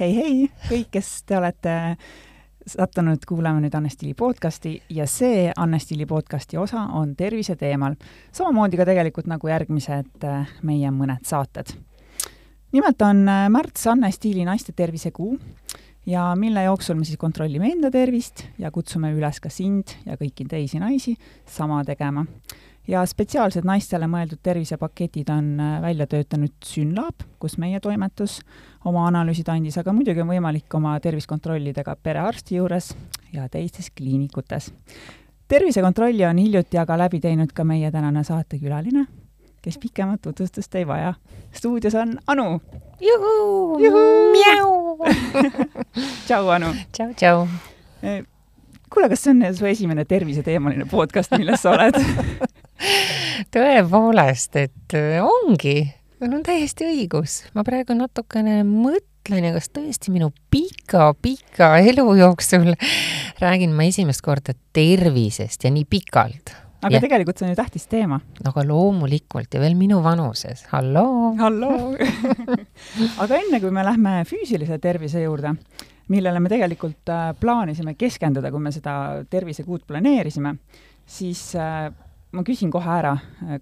hei, hei kõik, kes te olete sattunud kuulama nüüd Anne Stiili podcasti ja see Anne Stiili podcasti osa on tervise teemal. samamoodi ka tegelikult nagu järgmised äh, meie mõned saated. nimelt on äh, märts Anne Stiili naiste tervisekuu ja mille jooksul me siis kontrollime enda tervist ja kutsume üles ka sind ja kõiki teisi naisi sama tegema ja spetsiaalsed naistele mõeldud tervisepaketid on äh, välja töötanud Synlab, kus meie toimetus oma analüüsid andis, aga muidugi on võimalik oma tervist kontrollida ka perearsti juures ja teistes kliinikutes. tervisekontrolli on hiljuti aga läbi teinud ka meie tänane saatekülaline, kes pikemat tutvustust ei vaja. stuudios on Anu. juhuu, tšau, Anu. tšau, tšau. Eh, kuule, kas see on su esimene terviseteemaline podcast, milles sa oled tõepoolest, et äh, ongi, sul on täiesti õigus. ma praegu natukene mõtlen ja kas tõesti minu pika-pika elu jooksul räägin ma esimest korda tervisest ja nii pikalt. aga ja. tegelikult see on ju tähtis teema. aga loomulikult ja veel minu vanuses, halloo. halloo aga enne, kui me lähme füüsilise tervise juurde, millele me tegelikult äh, plaanisime keskenduda, kui me seda tervisekuud planeerisime, siis äh, ma küsin kohe ära,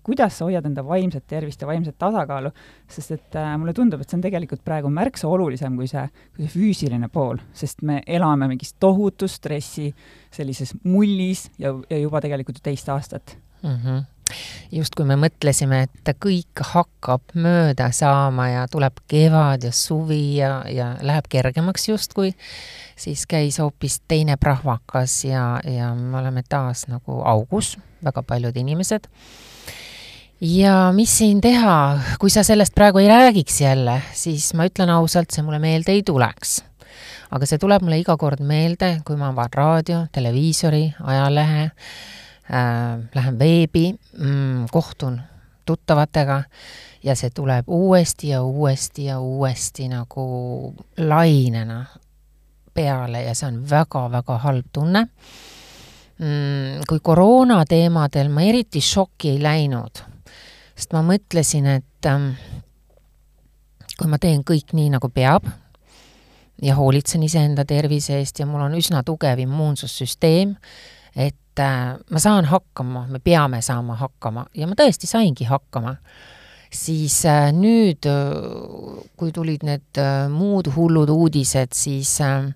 kuidas sa hoiad enda vaimset tervist ja vaimset tasakaalu, sest et äh, mulle tundub, et see on tegelikult praegu märksa olulisem kui see, kui see füüsiline pool, sest me elame mingis tohutus stressi sellises mullis ja, ja juba tegelikult ju teist aastat. Mm. -hmm justkui me mõtlesime, et kõik hakkab mööda saama ja tuleb kevad ja suvi ja, ja läheb kergemaks justkui, siis käis hoopis teine prahvakas ja, ja me oleme taas nagu augus väga paljud inimesed. ja mis siin teha, kui sa sellest praegu ei räägiks jälle, siis ma ütlen ausalt, see mulle meelde ei tuleks. aga see tuleb mulle iga kord meelde, kui ma avan raadio, televiisori, ajalehe äh,, lähen veebi mm,, kohtun tuttavatega ja see tuleb uuesti ja uuesti ja uuesti nagu lainena peale ja see on väga-väga halb tunne kui koroona teemadel ma eriti šokki ei läinud, sest ma mõtlesin, et ähm, kui ma teen kõik nii, nagu peab ja hoolitsen iseenda tervise eest ja mul on üsna tugev immuunsussüsteem, et äh, ma saan hakkama, me peame saama hakkama ja ma tõesti saingi hakkama siis äh, nüüd, kui tulid need äh, muud hullud uudised, siis äh,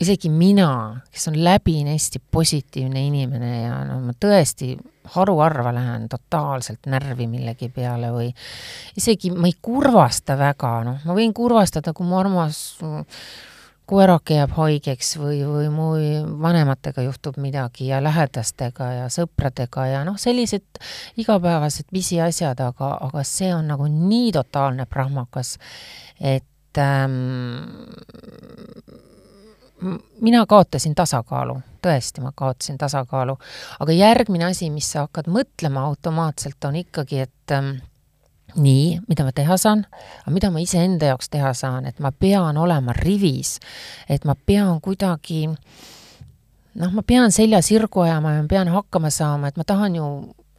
isegi mina, kes on läbinisti positiivne inimene ja no ma tõesti haruharva lähen totaalselt närvi millegi peale või isegi ma ei kurvasta väga, noh, ma võin kurvastada, kui mu armas koerake jääb haigeks või, või mu vanematega juhtub midagi ja lähedastega ja sõpradega ja noh, sellised igapäevased pisiasjad, aga, aga see on nagu nii totaalne prahmakas, et ähm, mina kaotasin tasakaalu, tõesti, ma kaotasin tasakaalu. aga järgmine asi, mis sa hakkad mõtlema automaatselt, on ikkagi, et ähm, nii, mida ma teha saan, aga mida ma iseenda jaoks teha saan, et ma pean olema rivis, et ma pean kuidagi noh, ma pean selja sirgu ajama ja ma pean hakkama saama, et ma tahan ju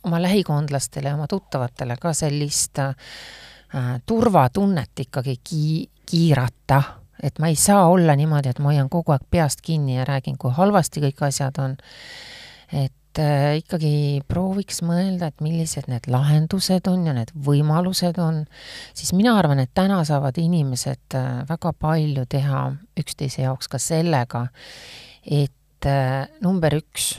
oma lähikondlastele ja oma tuttavatele ka sellist äh, turvatunnet ikkagi ki-, kiirata et ma ei saa olla niimoodi, et ma hoian kogu aeg peast kinni ja räägin, kui halvasti kõik asjad on. et äh, ikkagi prooviks mõelda, et millised need lahendused on ja need võimalused on, siis mina arvan, et täna saavad inimesed äh, väga palju teha üksteise jaoks ka sellega, et äh, number üks,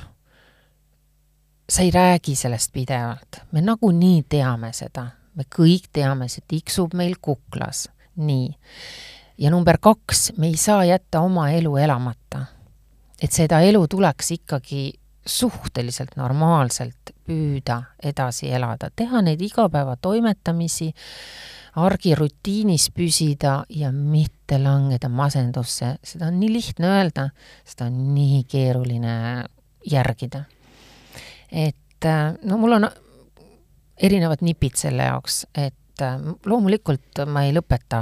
sa ei räägi sellest pidevalt, me nagunii teame seda, me kõik teame, see tiksub meil kuklas, nii ja number kaks, me ei saa jätta oma elu elamata. et seda elu tuleks ikkagi suhteliselt normaalselt püüda edasi elada, teha neid igapäevatoimetamisi, argirutiinis püsida ja mitte langeda masendusse, seda on nii lihtne öelda, seda on nii keeruline järgida. et no mul on erinevad nipid selle jaoks, et loomulikult ma ei lõpeta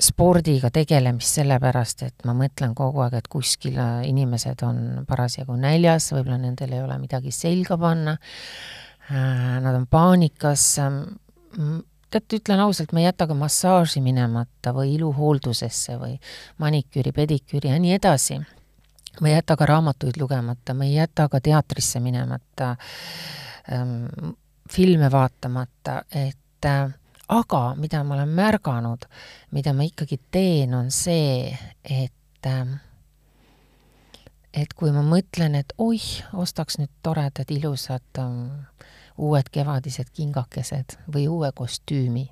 spordiga tegelemist sellepärast, et ma mõtlen kogu aeg, et kuskil inimesed on parasjagu näljas, võib-olla nendel ei ole midagi selga panna, äh, nad on paanikas, tead, ütlen ausalt, ma ei jäta ka massaaži minemata või iluhooldusesse või maniküüri, pediküüri ja nii edasi. ma ei jäta ka raamatuid lugemata, ma ei jäta ka teatrisse minemata ähm,, filme vaatamata, et äh, aga mida ma olen märganud, mida ma ikkagi teen, on see, et äh, et kui ma mõtlen, et oih, ostaks nüüd toredad ilusad um, uued kevadised kingakesed või uue kostüümi,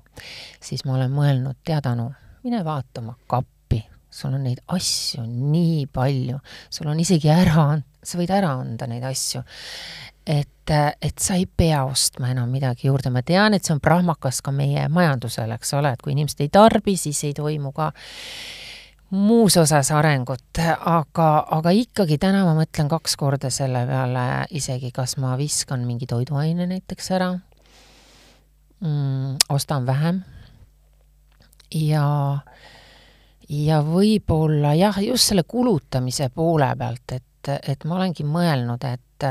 siis ma olen mõelnud, tead Anu, mine vaata oma kappi, sul on neid asju nii palju, sul on isegi ära, sa võid ära anda neid asju. et, et sa ei pea ostma enam midagi juurde, ma tean, et see on prahmakas ka meie majandusele, eks ole, et kui inimesed ei tarbi, siis ei toimu ka muus osas arengut, aga, aga ikkagi täna ma mõtlen kaks korda selle peale isegi, kas ma viskan mingi toiduaine näiteks ära. Mm,, ostan vähem. Ja, ja võib-olla jah, just selle kulutamise poole pealt, et, et ma olengi mõelnud, et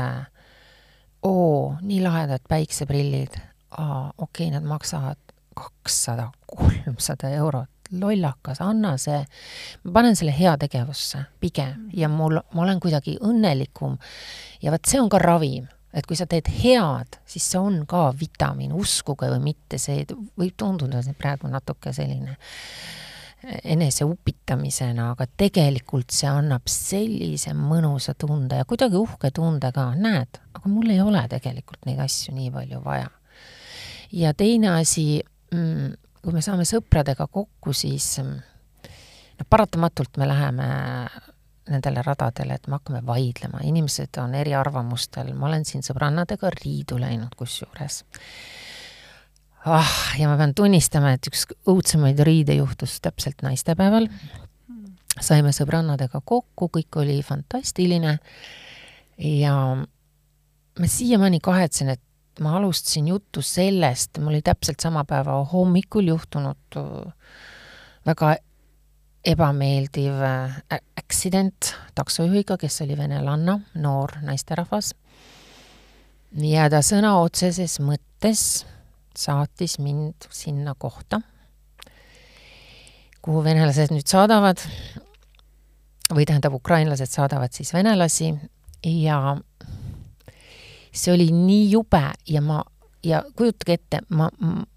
oo, nii lahedad päikseprillid, aa, okei okay,, need maksavad kakssada, kolmsada eurot. Lollakas, anna see, ma panen selle heategevusse pigem ja mul, ma olen kuidagi õnnelikum. ja vot see on ka ravim, et kui sa teed head, siis see on ka vitamiin, uskuge või mitte, see võib tunduda praegu natuke selline enese upitamisena, aga tegelikult see annab sellise mõnusa tunde ja kuidagi uhke tunde ka, näed, aga mul ei ole tegelikult neid asju nii palju vaja. ja teine asi mm,, kui me saame sõpradega kokku, siis noh, paratamatult me läheme nendele radadele, et me hakkame vaidlema, inimesed on eriarvamustel, ma olen siin sõbrannadega riidu läinud kusjuures. Ah, ja ma pean tunnistama, et üks õudsemaid riide juhtus täpselt naistepäeval. saime sõbrannadega kokku, kõik oli fantastiline ja ma siiamaani kahetsen, et ma alustasin juttu sellest, mul oli täpselt sama päeva hommikul juhtunud äh, väga ebameeldiv äh, accident taksojuhiga, kes oli venelanna, noor naisterahvas. ja ta sõna otseses mõttes saatis mind sinna kohta, kuhu venelased nüüd saadavad, või tähendab, ukrainlased saadavad siis venelasi ja see oli nii jube ja ma, ja kujutage ette, ma,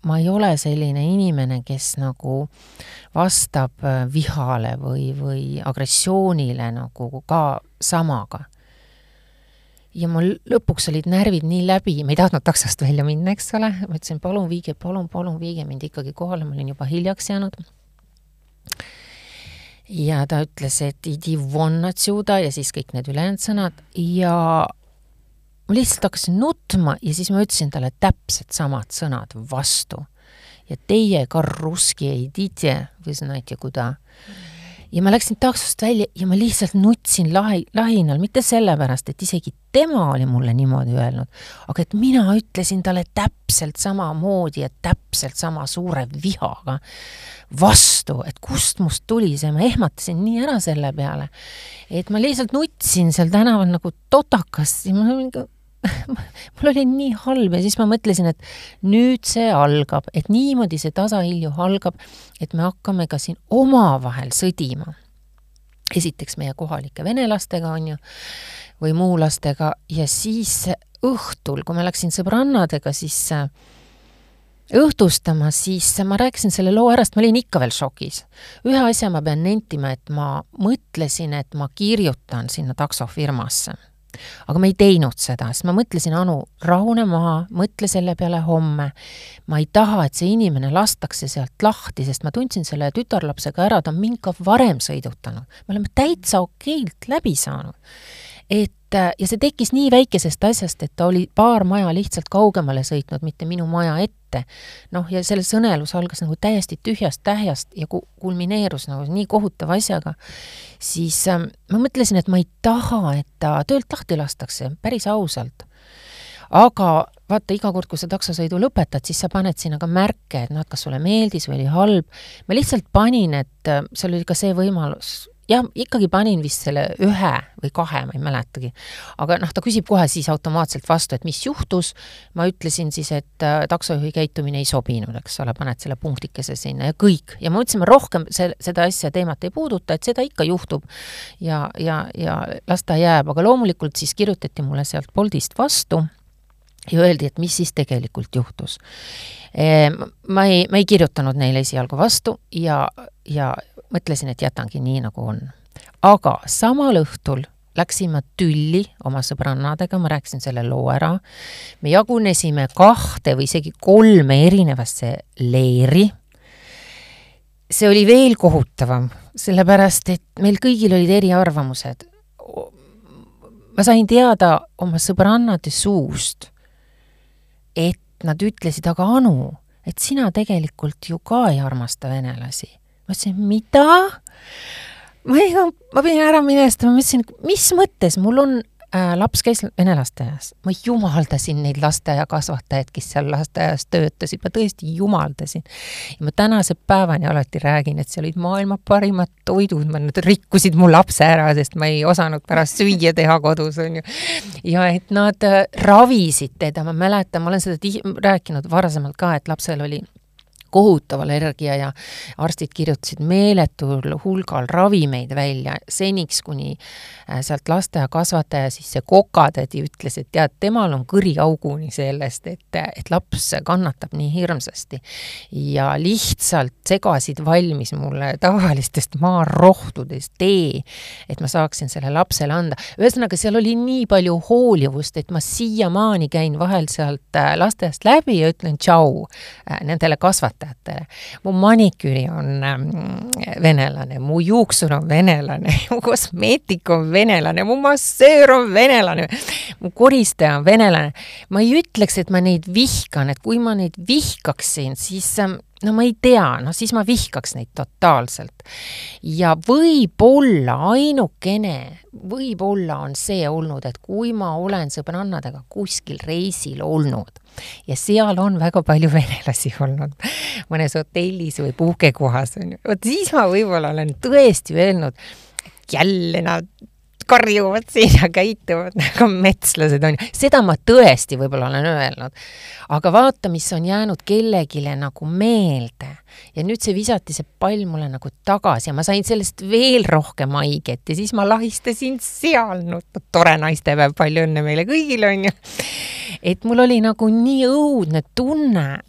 ma ei ole selline inimene, kes nagu vastab vihale või, või agressioonile nagu ka samaga ja mul lõpuks olid närvid nii läbi, ma ei tahtnud taksost välja minna, eks ole, ma ütlesin, palun viige, palun, palun viige mind ikkagi kohale, ma olin juba hiljaks jäänud ja ta ütles, et idi von отсюда ja siis kõik need ülejäänud sõnad ja ma lihtsalt hakkasin nutma ja siis ma ütlesin talle täpselt samad sõnad vastu. ja teie ka russki ei tea, või знаете куда. ja ma läksin taksost välja ja ma lihtsalt nutsin lahi, lahinal, mitte sellepärast, et isegi tema oli mulle niimoodi öelnud, aga et mina ütlesin talle täpselt samamoodi ja täpselt sama suure vihaga vastu, et kust must tuli see, ma ehmatasin nii ära selle peale, et ma lihtsalt nutsin seal tänaval nagu totakas ja ma mingi mul oli nii halb ja siis ma mõtlesin, et nüüd see algab, et niimoodi see tasahilju algab, et me hakkame ka siin omavahel sõdima. esiteks meie kohalike venelastega, on ju, või muulastega ja siis õhtul, kui ma läksin sõbrannadega, siis õhtustama, siis ma rääkisin selle loo ära, sest ma olin ikka veel šokis. ühe asja ma pean nentima, et ma mõtlesin, et ma kirjutan sinna taksofirmasse aga ma ei teinud seda, sest ma mõtlesin, Anu, rahune maha, mõtle selle peale homme. ma ei taha, et see inimene lastakse sealt lahti, sest ma tundsin selle tütarlapsega ära, ta on mind ka varem sõidutanud. me oleme täitsa okeilt läbi saanud. Et ja see tekkis nii väikesest asjast, et ta oli paar maja lihtsalt kaugemale sõitnud, mitte minu maja ette ette. noh, ja selle sõnelus algas nagu täiesti tühjast tähjast ja ku-, kulmineerus nagu nii kohutava asjaga, siis äh, ma mõtlesin, et ma ei taha, et ta töölt lahti lastakse, päris ausalt. aga vaata, iga kord, kui sa taksosõidu lõpetad, siis sa paned sinna ka märke, et noh, et kas sulle meeldis või oli halb. ma lihtsalt panin, et äh, seal oli ka see võimalus, jah, ikkagi panin vist selle ühe või kahe, ma ei mäletagi. aga noh, ta küsib kohe siis automaatselt vastu, et mis juhtus, ma ütlesin siis, et äh, taksojuhi käitumine ei sobinud, eks ole, paned selle punktikese sinna ja kõik. ja ma ütlesin, ma rohkem see, seda asja, teemat ei puuduta, et seda ikka juhtub. ja, ja, ja las ta jääb, aga loomulikult siis kirjutati mulle sealt Boltist vastu ja öeldi, et mis siis tegelikult juhtus. Ma ei, ma ei kirjutanud neile esialgu vastu ja, ja mõtlesin, et jätangi nii, nagu on. aga samal õhtul läksin ma tülli oma sõbrannadega, ma rääkisin selle loo ära, me jagunesime kahte või isegi kolme erinevasse leeri, see oli veel kohutavam, sellepärast et meil kõigil olid eriarvamused. ma sain teada oma sõbrannade suust, et nad ütlesid, aga Anu, et sina tegelikult ju ka ei armasta venelasi. Ma ütlesin, mida? ma ei, ma pidin ära minestama, ma mõtlesin, mis mõttes, mul on äh, laps käis vene lasteaias, ma jumaldasin neid lasteaiakasvatajaid, kes seal lasteaias töötasid, ma tõesti jumaldasin. ja ma tänase päevani alati räägin, et seal olid maailma parimad toidud, nad rikkusid mu lapse ära, sest ma ei osanud pärast süüa teha kodus, on ju. ja et nad äh, ravisid teda, ma mäletan, ma olen seda rääkinud varasemalt ka, et lapsel oli kohutav allergia ja arstid kirjutasid meeletul hulgal ravimeid välja, seniks kuni äh, sealt lasteaiakasvataja, siis see kokatädi ütles, et tead, temal on kõriauguni sellest, et, et laps kannatab nii hirmsasti. ja lihtsalt segasid valmis mulle tavalistest maarohtudest tee, et ma saaksin selle lapsele anda. ühesõnaga, seal oli nii palju hoolivust, et ma siiamaani käin vahel sealt äh, lasteaiast läbi ja ütlen tšau äh, nendele kasvatajatele õpetajatele. mu maniküüri on ähm, venelane, mu juuksur on venelane, mu kosmeetik on venelane, mu massöör on venelane, mu koristaja on venelane. ma ei ütleks, et ma neid vihkan, et kui ma neid vihkaksin, siis ähm, no ma ei tea, no siis ma vihkaks neid totaalselt. ja võib-olla ainukene, võib-olla on see olnud, et kui ma olen sõbrannadega kuskil reisil olnud ja seal on väga palju venelasi olnud, mõnes hotellis või puhkekohas on ju, vot siis ma võib-olla olen tõesti öelnud, jälle nad karjuvad siin ja käituvad nagu metslased, on ju. seda ma tõesti võib-olla olen öelnud. aga vaata, mis on jäänud kellelegi nagu meelde. ja nüüd see visati see pall mulle nagu tagasi ja ma sain sellest veel rohkem haiget ja siis ma lahistasin seal, no tore naistepäev, palju õnne meile kõigile, on ju. et mul oli nagu nii õudne tunne,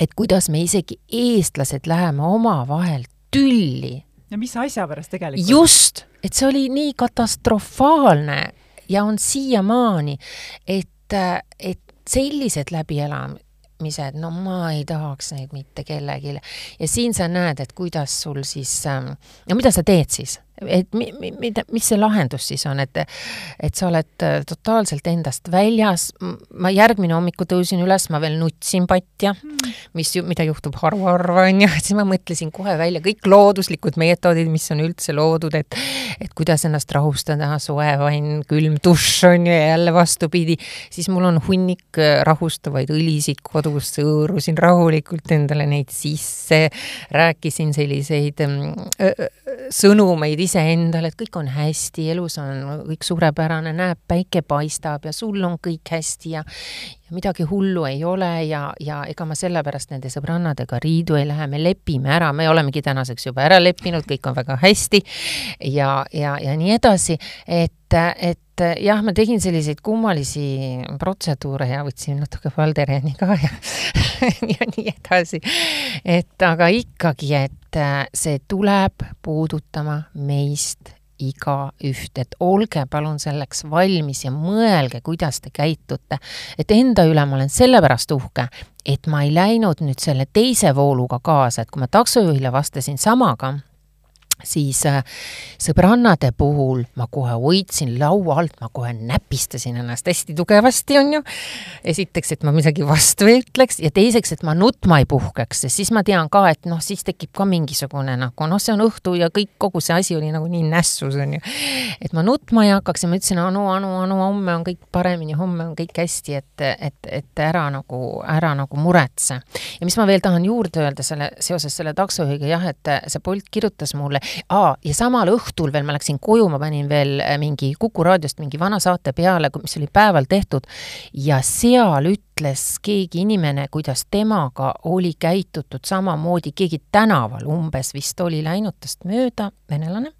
et kuidas me isegi eestlased läheme omavahel tülli ja mis asja pärast tegelikult? just, et see oli nii katastrofaalne ja on siiamaani, et, et sellised läbielamised, no ma ei tahaks neid mitte kellelegi. ja siin sa näed, et kuidas sul siis, no mida sa teed siis et mi-, mi-, mida, mis see lahendus siis on, et et sa oled äh, totaalselt endast väljas, ma järgmine hommiku tõusin üles, ma veel nutsin patja mm., mis ju, mida juhtub harva-harva, on ju, et siis ma mõtlesin kohe välja kõik looduslikud meetodid, mis on üldse loodud, et et kuidas ennast rahustada, soe vann, külm dušš, on ju, ja jälle vastupidi, siis mul on hunnik äh, rahustavaid õlisid kodus, hõõrusin rahulikult endale neid sisse, rääkisin selliseid mm, sõnumeid iseendale, et kõik on hästi, elus on kõik suurepärane, näeb, päike paistab ja sul on kõik hästi ja ja midagi hullu ei ole ja, ja ega ma sellepärast nende sõbrannadega riidu ei lähe, me lepime ära, me olemegi tänaseks juba ära leppinud, kõik on väga hästi ja, ja, ja nii edasi, et, et jah, ma tegin selliseid kummalisi protseduure ja võtsin natuke Valdereni ka ja ja nii edasi. et aga ikkagi, et see tuleb puudutama meist igaüht, et olge palun selleks valmis ja mõelge, kuidas te käitute. et enda üle ma olen sellepärast uhke, et ma ei läinud nüüd selle teise vooluga kaasa, et kui ma taksojuhile vastasin samaga siis äh, sõbrannade puhul ma kohe hoidsin laua alt, ma kohe näpistasin ennast hästi tugevasti, on ju. esiteks, et ma midagi vastu ei ütleks ja teiseks, et ma nutma ei puhkeks, sest siis ma tean ka, et noh, siis tekib ka mingisugune nagu noh, see on õhtu ja kõik, kogu see asi oli nagu nii nässus, on ju. et ma nutma ei hakkaks ja ma ütlesin, Anu, Anu, Anu, homme on kõik paremini, homme on kõik hästi, et, et, et ära nagu, ära nagu muretse. ja mis ma veel tahan juurde öelda selle, seoses selle taksojuhiga, jah, et see Bolt kirjutas mulle aa, ja samal õhtul veel ma läksin koju, ma panin veel äh, mingi Kuku raadiost mingi vana saate peale, mis oli päeval tehtud ja seal ütles keegi inimene, kuidas temaga oli käitutud samamoodi, keegi tänaval umbes vist oli läinud tast mööda, venelane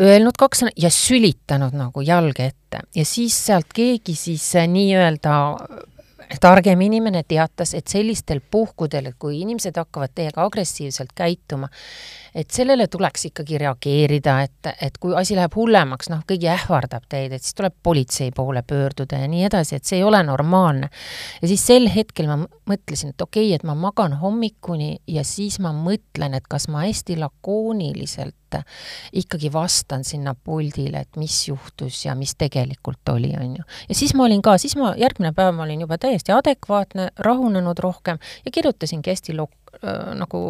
öelnud kaks sõna ja sülitanud nagu jalge ette. Ja siis sealt keegi siis äh, nii-öelda targem inimene teatas, et sellistel puhkudel, kui inimesed hakkavad teiega agressiivselt käituma, et sellele tuleks ikkagi reageerida, et, et kui asi läheb hullemaks, noh, keegi ähvardab teid, et siis tuleb politsei poole pöörduda ja nii edasi, et see ei ole normaalne. ja siis sel hetkel ma mõtlesin, et okei okay,, et ma magan hommikuni ja siis ma mõtlen, et kas ma hästi lakooniliselt ikkagi vastan sinna puldile, et mis juhtus ja mis tegelikult oli, on ju. ja siis ma olin ka, siis ma, järgmine päev ma olin juba täiesti adekvaatne, rahunenud rohkem ja kirjutasingi hästi lo-, äh, nagu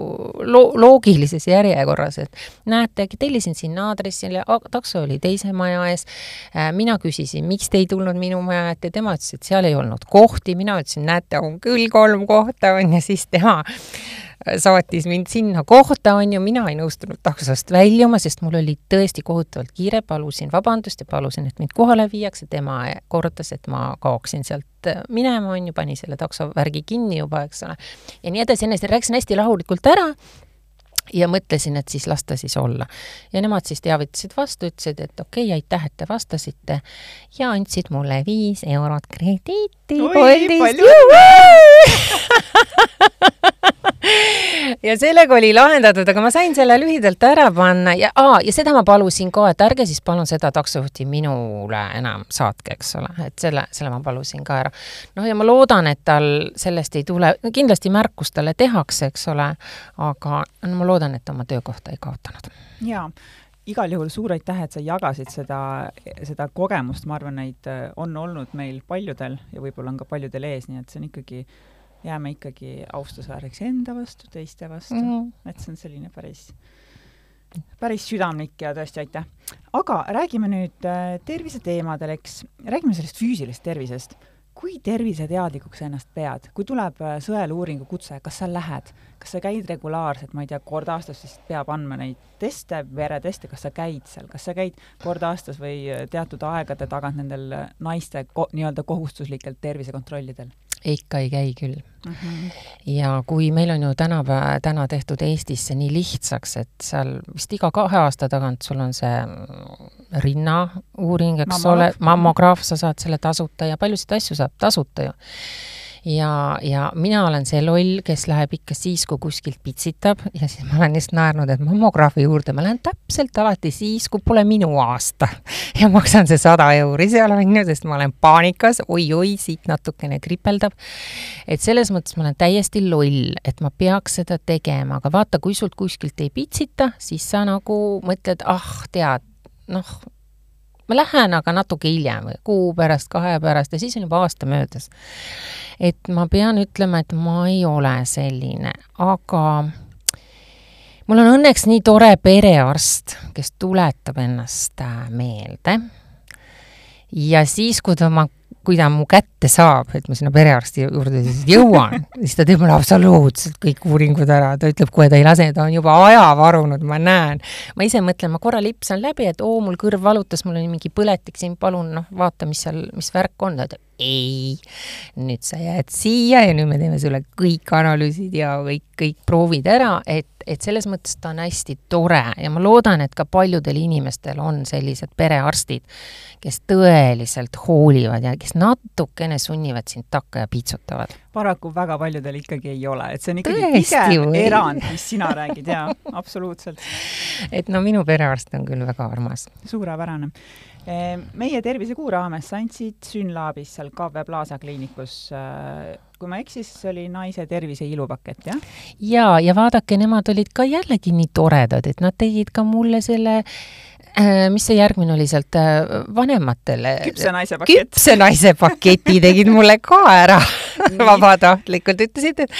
lo-, loogilises järjekorras, et näete, tellisin sinna aadressile, takso oli teise maja ees äh,, mina küsisin, miks te ei tulnud minu maja ette, tema ütles, et seal ei olnud kohti, mina ütlesin, näete, on küll kolm kohta, on ju, siis tema saatis mind sinna kohta, on ju, mina ei nõustunud taksost väljuma, sest mul oli tõesti kohutavalt kiire, palusin vabandust ja palusin, et mind kohale viiakse, tema kordas, et ma kaoksin sealt minema, on ju, pani selle taksovärgi kinni juba, eks ole. ja nii edasi, enne rääkisin hästi rahulikult ära ja mõtlesin, et siis las ta siis olla. ja nemad siis teavitasid vastu, ütlesid, et okei okay,, aitäh, et te vastasite. Ja andsid mulle viis eurot krediiti. oi, palju ja sellega oli lahendatud, aga ma sain selle lühidalt ära panna ja aa, ja seda ma palusin ka, et ärge siis palun seda taksojuhti minule enam saatke, eks ole, et selle, selle ma palusin ka ära. noh, ja ma loodan, et tal sellest ei tule, kindlasti märkus talle tehakse, eks ole, aga no ma loodan, et oma töökohta ei kaotanud. jaa igal juhul suur aitäh, et sa jagasid seda, seda kogemust, ma arvan, neid on olnud meil paljudel ja võib-olla on ka paljudel ees, nii et see on ikkagi jääme ikkagi austusväärseks enda vastu, teiste vastu mm, -hmm. et see on selline päris, päris südamlik ja tõesti aitäh. aga räägime nüüd äh, terviseteemadel, eks, räägime sellest füüsilisest tervisest. kui terviseteadlikuks sa ennast pead, kui tuleb äh, sõeluuringu kutse, kas sa lähed, kas sa käid regulaarselt, ma ei tea, kord aastas vist peab andma neid teste, vereteste, kas sa käid seal, kas sa käid kord aastas või äh, teatud aegade tagant nendel naiste ko nii-öelda kohustuslikel tervisekontrollidel? Ikka ei käi küll mm. -hmm. ja kui meil on ju tänapäeva, täna tehtud Eestis see nii lihtsaks, et seal vist iga kahe aasta tagant sul on see rinnauuring, eks Mammograaf. ole, mammograaf, sa saad selle tasuta ja paljusid asju saab tasuta ju ja, ja mina olen see loll, kes läheb ikka siis, kui kuskilt pitsitab ja siis ma olen just naernud, et mammograafi juurde ma lähen täpselt alati siis, kui pole minu aasta. ja maksan see sada euri seal, on ju, sest ma olen paanikas oi,, oi-oi, siit natukene kripeldab. et selles mõttes ma olen täiesti loll, et ma peaks seda tegema, aga vaata, kui sult kuskilt ei pitsita, siis sa nagu mõtled, ah, tead, noh, ma lähen aga natuke hiljem kuu pärast, kahe pärast ja siis on juba aasta möödas. et ma pean ütlema, et ma ei ole selline, aga mul on õnneks nii tore perearst, kes tuletab ennast äh, meelde. ja siis, kui ta oma kui ta mu kätte saab, et ma sinna perearsti juurde siis jõuan, siis ta teeb mulle absoluutselt kõik uuringud ära, ta ütleb kohe, ta ei lase, ta on juba aja varunud, ma näen. ma ise mõtlen, ma korra lipsan läbi, et oo, mul kõrv valutas, mul oli mingi põletik siin, palun noh, vaata, mis seal, mis värk on, ta ütleb ei, nüüd sa jääd siia ja nüüd me teeme sulle kõik analüüsid ja kõik, kõik proovid ära, et, et selles mõttes ta on hästi tore ja ma loodan, et ka paljudel inimestel on sellised perearstid, kes tõeliselt hoolivad ja kes natukene sunnivad sind takka ja piitsutavad. Paraku väga paljudel ikkagi ei ole, et see on ikkagi pigem erand, mis sina räägid, jaa, absoluutselt. et no minu perearst on küll väga armas. suurepärane meie Tervisekuu raames sa andsid Synlabis seal KV Plaza kliinikus äh, kui ma ei eksi, siis oli naise tervise ilupakett, jah? jaa, ja vaadake, nemad olid ka jällegi nii toredad, et nad tegid ka mulle selle mis see järgmine oli sealt äh, vanematele? küpse naise pakett. küpse naise paketi tegid mulle ka ära vabatahtlikult, ütlesid, et,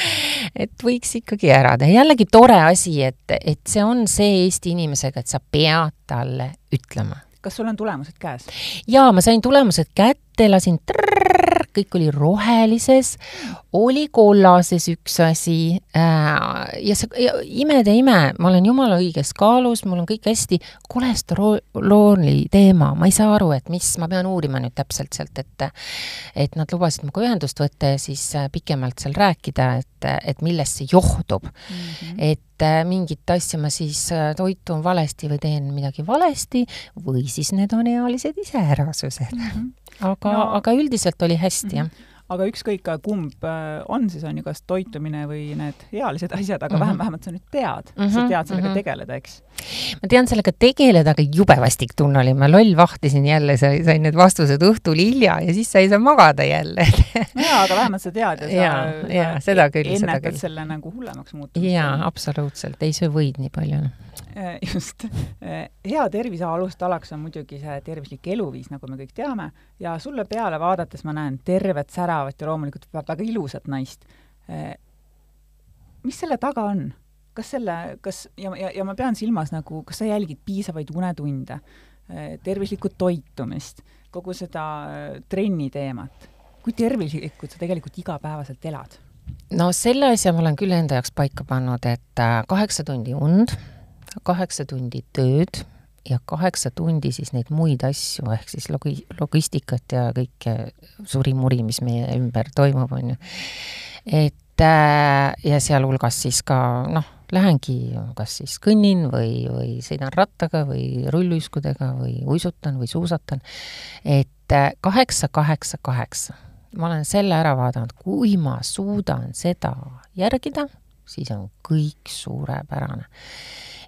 et võiks ikkagi ära teha. jällegi tore asi, et, et see on see Eesti inimesega, et sa pead talle ütlema kas sul on tulemused käes? jaa, ma sain tulemused kätte ette, lasin trrrr, kõik oli rohelises, oli kollases üks asi äh, ja see, imede ime, ma olen jumala õiges kaalus, mul on kõik hästi, kolesterooli teema, ma ei saa aru, et mis, ma pean uurima nüüd täpselt sealt, et et nad lubasid minuga ühendust võtta ja siis äh, pikemalt seal rääkida, et, et millest see johtub mm. -hmm. et äh, mingit asja ma siis toitun valesti või teen midagi valesti või siis need on ealised iseärasused mm. -hmm aga no,, aga üldiselt oli hästi, jah mhm. aga ükskõik, kumb äh, on siis, on ju, kas toitumine või need ealised asjad, aga mm -hmm. vähem, vähemalt sa nüüd tead mm, -hmm. sa tead sellega mm -hmm. tegeleda, eks? Ma tean sellega tegeleda, aga jube vastik tunne oli, ma loll vahtisin jälle, sain need vastused õhtul hilja ja siis sa ei saa magada jälle jaa, aga vähemalt sa tead ja sa ja, ja, seda küll, seda küll. selle nagu hullemaks muutumist. jaa, absoluutselt, ei söö võid nii palju Äh, just. Äh, hea tervise alustalaks on muidugi see tervislik eluviis, nagu me kõik teame, ja sulle peale vaadates ma näen tervet, säravat ja loomulikult väga ilusat naist. Äh, mis selle taga on? Kas selle, kas, ja, ja, ja ma pean silmas nagu, kas sa jälgid piisavaid unetunde, tervislikku toitumist, kogu seda trenni teemat? kui tervislikult sa tegelikult igapäevaselt elad? no selle asja ma olen küll enda jaoks paika pannud, et kaheksa tundi und kaheksa tundi tööd ja kaheksa tundi siis neid muid asju, ehk siis logi-, logistikat ja kõike suri-muri, mis meie ümber toimub, on ju. et äh, ja sealhulgas siis ka noh, lähengi kas siis kõnnin või, või sõidan rattaga või rulluiskudega või uisutan või suusatan, et äh, kaheksa, kaheksa, kaheksa. ma olen selle ära vaadanud, kui ma suudan seda järgida, siis on kõik suurepärane.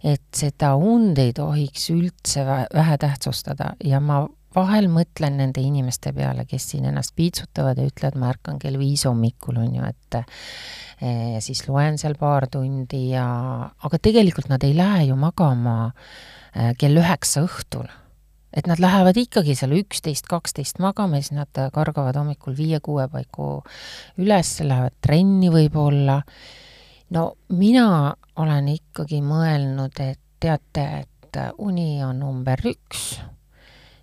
Et seda und ei tohiks üldse vähe tähtsustada ja ma vahel mõtlen nende inimeste peale, kes siin ennast piitsutavad ja ütlevad, ma ärkan kell viis hommikul, on ju, et ja siis loen seal paar tundi ja, aga tegelikult nad ei lähe ju magama eh, kell üheksa õhtul. et nad lähevad ikkagi seal üksteist, kaksteist magama ja siis nad kargavad hommikul viie-kuue paiku üles, lähevad trenni võib-olla no mina olen ikkagi mõelnud, et teate, et uni on number üks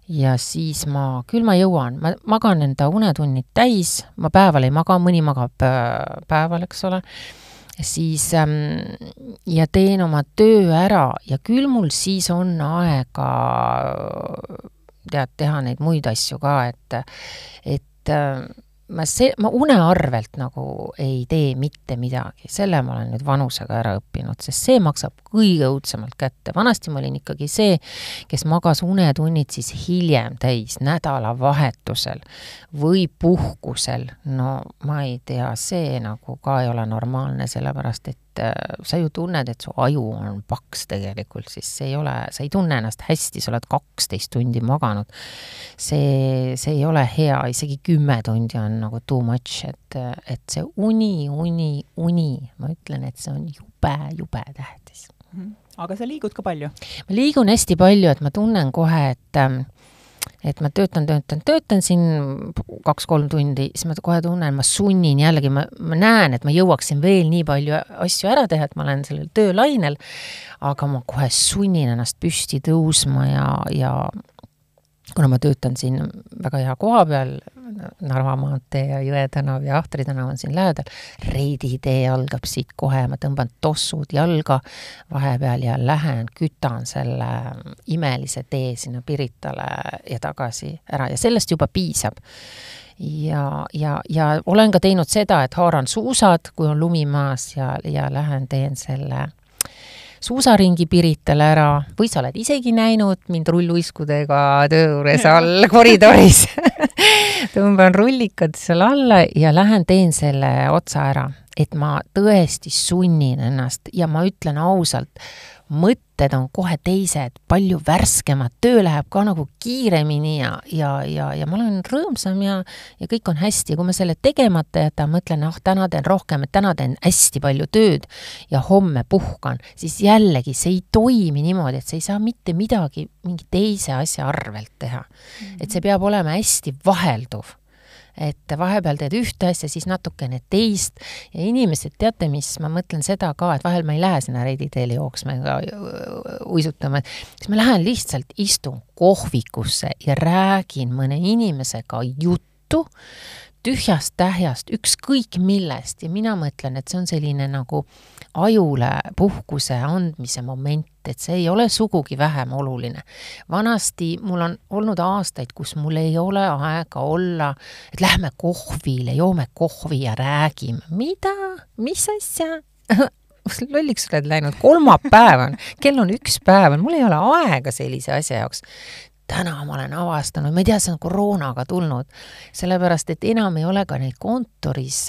ja siis ma, küll ma jõuan, ma magan enda unetunnid täis, ma päeval ei maga, mõni magab äh, päeval, eks ole, siis ähm, ja teen oma töö ära. Ja küll mul siis on aega tead, teha neid muid asju ka, et, et äh, ma see, ma une arvelt nagu ei tee mitte midagi, selle ma olen nüüd vanusega ära õppinud, sest see maksab kõige õudsemalt kätte. vanasti ma olin ikkagi see, kes magas unetunnid siis hiljem täis, nädalavahetusel või puhkusel. no ma ei tea, see nagu ka ei ole normaalne, sellepärast et äh, sa ju tunned, et su aju on paks tegelikult, siis see ei ole, sa ei tunne ennast hästi, sa oled kaksteist tundi maganud. see, see ei ole hea, isegi kümme tundi on nagu too much, et, et see uni, uni, uni, ma ütlen, et see on jube, jube tähtis mm. -hmm. aga sa liigud ka palju? ma liigun hästi palju, et ma tunnen kohe, et ähm, et ma töötan, töötan, töötan siin kaks-kolm tundi, siis ma kohe tunnen, ma sunnin jällegi, ma, ma näen, et ma jõuaksin veel nii palju asju ära teha, et ma olen sellel töölainel, aga ma kohe sunnin ennast püsti tõusma ja, ja kuna ma töötan siin väga hea koha peal, Narva maantee ja Jõe tänav ja Ahtri tänav on siin lähedal, Reidi tee algab siit kohe, ma tõmban tossud jalga vahepeal ja lähen, kütan selle imelise tee sinna Piritale ja tagasi ära ja sellest juba piisab. Ja, ja, ja olen ka teinud seda, et haaran suusad, kui on lumi maas ja, ja lähen teen selle suusaringi Pirital ära. Või sa oled isegi näinud mind rulluiskudega töö juures all koridoris tõmban rullikad seal alla ja lähen teen selle otsa ära, et ma tõesti sunnin ennast ja ma ütlen ausalt, mõtted on kohe teised, palju värskemad, töö läheb ka nagu kiiremini ja, ja, ja, ja ma olen rõõmsam ja, ja kõik on hästi. kui ma selle tegemata jätan, mõtlen, ah, täna teen rohkem, et täna teen hästi palju tööd ja homme puhkan, siis jällegi see ei toimi niimoodi, et sa ei saa mitte midagi mingi teise asja arvelt teha mm. -hmm. et see peab olema hästi vahelduv et vahepeal teed ühte asja, siis natukene teist. Ja inimesed, teate mis, ma mõtlen seda ka, et vahel ma ei lähe sinna Reidi teele jooksma ega uisutama, siis ma lähen lihtsalt istun kohvikusse ja räägin mõne inimesega juttu, tühjast tähjast, ükskõik millest. Ja mina mõtlen, et see on selline nagu ajule puhkuse andmise moment, et see ei ole sugugi vähem oluline. vanasti mul on olnud aastaid, kus mul ei ole aega olla, et lähme kohvile, joome kohvi ja räägime. mida, mis asja? Lolliks oled läinud, kolmapäev on, kell on üks päev, mul ei ole aega sellise asja jaoks täna ma olen avastanud, ma ei tea, see on koroonaga tulnud, sellepärast et enam ei ole ka neid kontoris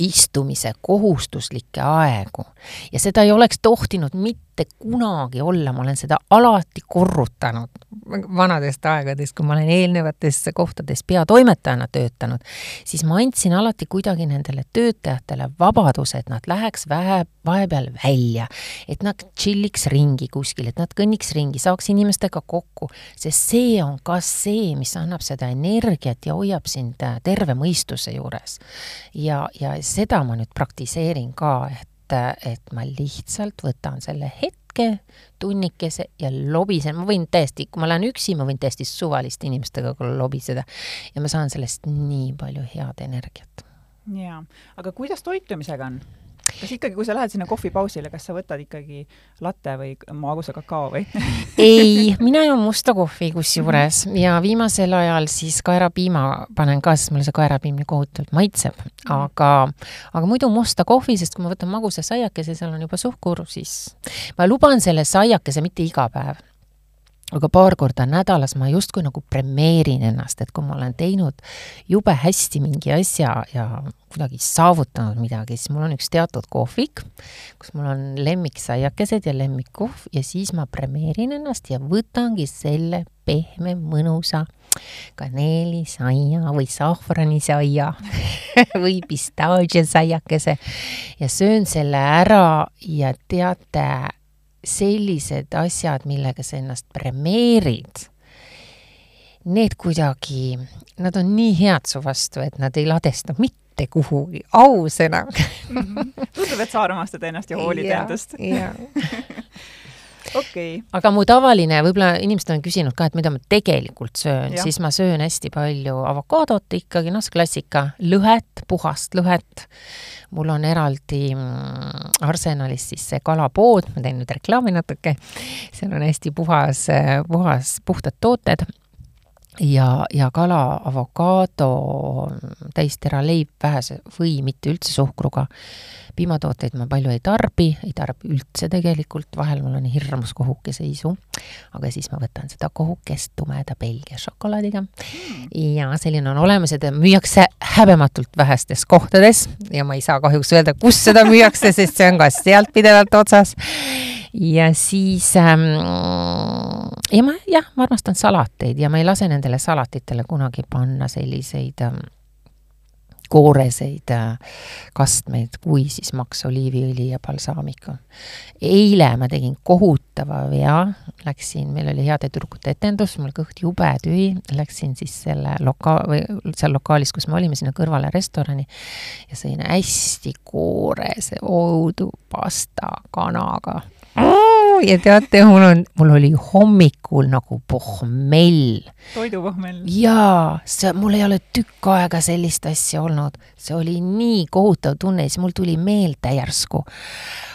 istumise kohustuslikke aegu. Ja seda ei oleks tohtinud mitte mitte kunagi olla, ma olen seda alati korrutanud. Vanadest aegadest, kui ma olen eelnevates kohtades peatoimetajana töötanud, siis ma andsin alati kuidagi nendele töötajatele vabaduse, et nad läheks vähe, vahepeal välja, et nad tšilliks ringi kuskil, et nad kõnniks ringi, saaks inimestega kokku, sest see on ka see, mis annab seda energiat ja hoiab sind terve mõistuse juures. ja, ja seda ma nüüd praktiseerin ka, et et, et ma lihtsalt võtan selle hetke, tunnikese ja lobisen, ma võin täiesti, kui ma lähen üksi, ma võin täiesti suvaliste inimestega lobiseda ja ma saan sellest nii palju head energiat. jaa, aga kuidas toitumisega on? Kas ikkagi, kui sa lähed sinna kohvipausile, kas sa võtad ikkagi latte või magusa kakao või ei, mina joon musta kohvi kusjuures mhm. ja viimasel ajal siis kaerapiima panen ka, sest mulle see kaerapiim nii kohutavalt maitseb. Mhm. aga, aga muidu musta kohvi, sest kui ma võtan magusa saiakese, seal on juba suhkur, siis ma luban selle saiakese mitte iga päev aga paar korda nädalas ma justkui nagu premeerin ennast, et kui ma olen teinud jube hästi mingi asja ja kuidagi saavutanud midagi, siis mul on üks teatud kohvik, kus mul on lemmiksaiakesed ja lemmikkohv ja siis ma premeerin ennast ja võtangi selle pehme, mõnusa kaneelisaia või sahvranisaia või pistaažiasaiakese ja söön selle ära ja teate sellised asjad, millega sa ennast premeerid, need kuidagi, nad on nii head su vastu, et nad ei ladesta mitte kuhugi, ausõna mm. -hmm. tundub, et sa armastad ennast ja hoolid ja, endast. okei okay.. aga mu tavaline, võib-olla inimesed on küsinud ka, et mida ma tegelikult söön, siis ma söön hästi palju avokaadot ikkagi, noh, see klassika, lõhet, puhast lõhet mul on eraldi mm, Arsenalis siis see kalapood, ma teen nüüd reklaami natuke, seal on hästi puhas, puhas, puhtad tooted ja, ja kala, avokaado, täisteraleib vähese või mitte üldse suhkruga. piimatooteid ma palju ei tarbi, ei tarbi üldse tegelikult, vahel mul on hirmus kohukeseisu, aga siis ma võtan seda kohukest tumeda Belgia šokolaadiga. ja selline on olemas ja ta müüakse häbematult vähestes kohtades ja ma ei saa kahjuks öelda, kus seda müüakse, sest see on ka sealt pidevalt otsas. ja siis ähm, ja ma jah, ma armastan salateid ja ma ei lase nendele salatitele kunagi panna selliseid ähm, kooreseid äh, kastmeid, kui siis maks oliiviõli ja balsaamiku. eile ma tegin kohutava vea, läksin, meil oli heade tüdrukute etendus, mul kõht jube tühi, läksin siis selle loka- või seal lokaalis, kus me olime, sinna kõrvale restorani ja sõin hästi koorese oudupasta kanaga ja teate, mul on, mul oli hommikul nagu pohmell. toidupohmell. jaa, see, mul ei ole tükk aega sellist asja olnud. see oli nii kohutav tunne, siis mul tuli meelde järsku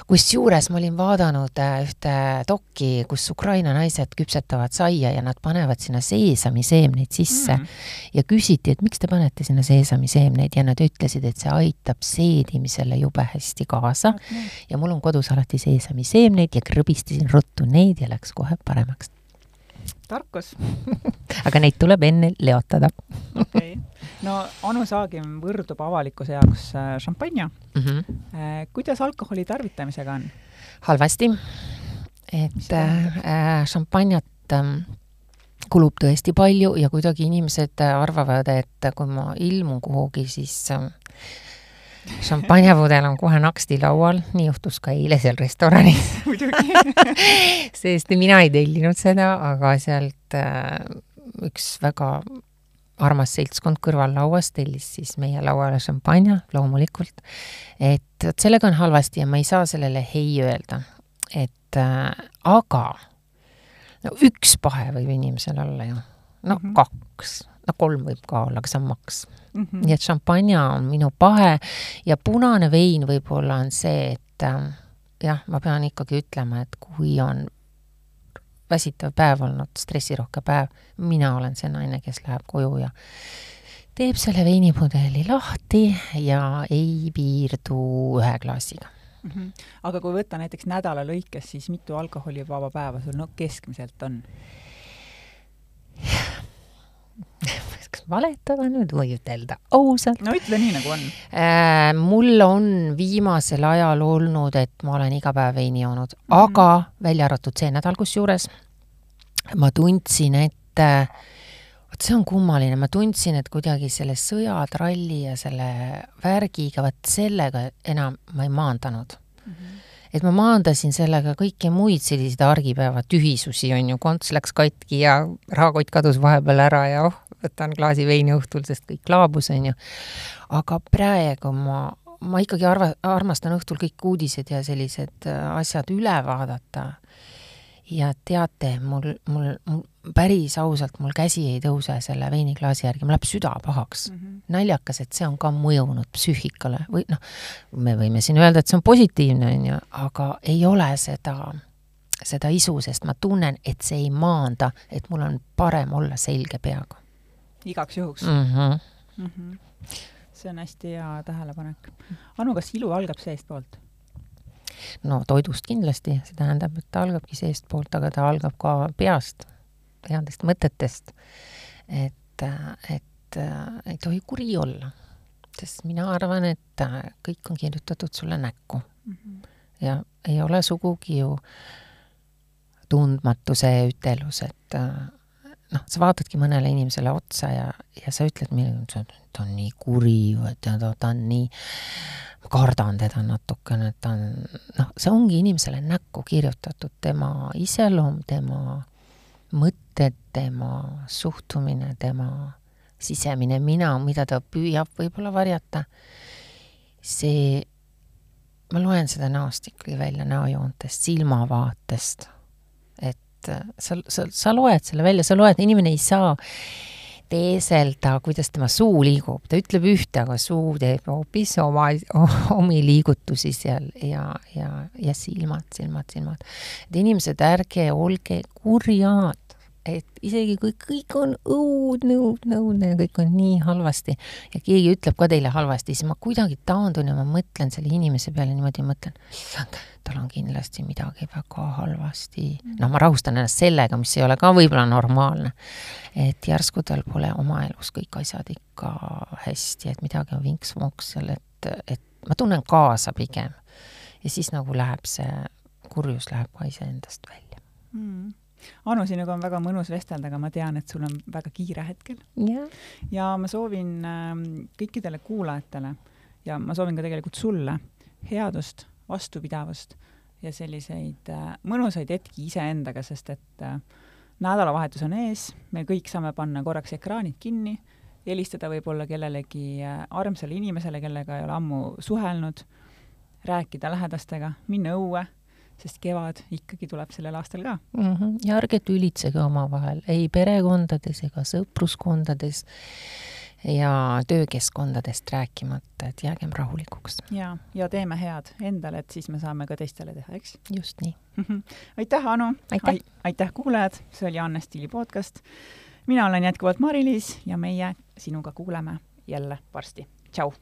kusjuures ma olin vaadanud äh, ühte dokki, kus Ukraina naised küpsetavad saia ja nad panevad sinna seesamiseemneid sisse mm. ja küsiti, et miks te panete sinna seesamiseemneid ja nad ütlesid, et see aitab seedimisele jube hästi kaasa okay. ja mul on kodus alati seesamiseemneid ja krõbistasin ruttu neid ja läks kohe paremaks tarkus aga neid tuleb enne leotada. okei okay., no Anu Saagim võrdub avalikkuse jaoks äh, šampanja mm. -hmm. kuidas alkoholi tarvitamisega on? halvasti. et äh, šampanjat äh, kulub tõesti palju ja kuidagi inimesed arvavad, et kui ma ilmun kuhugi, siis äh, šampanjapudel on kohe naksti laual, nii juhtus ka eile seal restoranis sest mina ei tellinud seda, aga sealt äh, üks väga armas seltskond kõrvallauas tellis siis meie lauale šampanja, loomulikult. et vot sellega on halvasti ja ma ei saa sellele ei öelda. et äh, aga no üks pahe võib inimesel olla ju, no mm -hmm. kaks, no kolm võib ka olla, aga see on maks mm. -hmm. nii et šampanja on minu pahe ja punane vein võib-olla on see, et äh, jah, ma pean ikkagi ütlema, et kui on väsitav päev olnud, stressirohke päev, mina olen see naine, kes läheb koju ja teeb selle veinipudeli lahti ja ei piirdu ühe klaasiga mm. -hmm. aga kui võtta näiteks nädala lõikes, siis mitu alkoholivaba päeva sul no keskmiselt on? kas valetada nüüd või ütelda ausalt? no ütle nii, nagu on äh,. mul on viimasel ajal olnud, et ma olen iga päev veini joonud mm, -hmm. aga välja arvatud see nädal kusjuures, ma tundsin, et äh, vot see on kummaline, ma tundsin, et kuidagi selle sõjatralli ja selle värgiga, vot sellega enam ma ei maandanud mm. -hmm. Et ma maandasin sellega kõiki muid selliseid argipäeva tühisusi, on ju, konts läks katki ja rahakott kadus vahepeal ära ja oh, võtan klaasi veini õhtul, sest kõik laabus, on ju. aga praegu ma, ma ikkagi arva, armastan õhtul kõik uudised ja sellised äh, asjad üle vaadata ja teate, mul, mul, mul päris ausalt, mul käsi ei tõuse selle veiniklaasi järgi, mul läheb süda pahaks mm. -hmm. naljakas, et see on ka mõjunud psüühikale või noh, me võime siin öelda, et see on positiivne, on ju, aga ei ole seda, seda isu, sest ma tunnen, et see ei maanda, et mul on parem olla selge peaga. igaks juhuks mm? -hmm. Mm -hmm. see on hästi hea tähelepanek. Anu, kas ilu algab seestpoolt? No toidust kindlasti, see tähendab, et ta algabki seestpoolt, aga ta algab ka peast, headest mõtetest. et, et ei tohi kuri olla, sest mina arvan, et kõik on kirjutatud sulle näkku mm. -hmm. ja ei ole sugugi ju tundmatuse ütelus, et noh, sa vaatadki mõnele inimesele otsa ja, ja sa ütled ta on nii kuri või ta, ta on nii ma kardan teda natukene, et ta on, noh, see ongi inimesele näkku kirjutatud, tema iseloom, tema mõtted, tema suhtumine, tema sisemine mina, mida ta püüab võib-olla varjata, see, ma loen seda näost ikkagi välja, näojoontest, silmavaatest, et sa, sa, sa loed selle välja, sa loed, inimene ei saa teeselda, kuidas tema suu liigub, ta ütleb ühte, aga suu teeb hoopis oma, omi liigutusi seal ja, ja, ja silmad, silmad, silmad. et inimesed, ärge olge kurjad, et isegi kui kõik on õudne, õudne, õudne ja kõik on nii halvasti ja keegi ütleb ka teile halvasti, siis ma kuidagi taandun ja ma mõtlen selle inimese peale niimoodi, mõtlen, issand, tal on kindlasti midagi väga halvasti. Noh, ma rahustan ennast sellega, mis ei ole ka võib-olla normaalne. et järsku tal pole oma elus kõik asjad ikka hästi, et midagi on vinks-vonks seal, et, et ma tunnen kaasa pigem. ja siis nagu läheb see kurjus läheb ka iseendast välja mm Anu, sinuga on väga mõnus vestelda, aga ma tean, et sul on väga kiire hetkel. Yeah.. ja ma soovin äh, kõikidele kuulajatele ja ma soovin ka tegelikult sulle headust, vastupidavust ja selliseid äh, mõnusaid hetki iseendaga, sest et äh, nädalavahetus on ees, me kõik saame panna korraks ekraanid kinni, helistada võib-olla kellelegi äh, armsale inimesele, kellega ei ole ammu suhelnud, rääkida lähedastega, minna õue sest kevad ikkagi tuleb sellel aastal ka mm. -hmm. ja ärge tülitsege omavahel, ei perekondades ega sõpruskondades ja töökeskkondadest rääkimata, et jäägem rahulikuks. ja, ja teeme head endale, et siis me saame ka teistele teha, eks? just nii aitäh, Anu! aitäh, aitäh, kuulajad! see oli Anne Stiili podcast. mina olen jätkuvalt Mari-Liis ja meie sinuga kuuleme jälle varsti. tšau!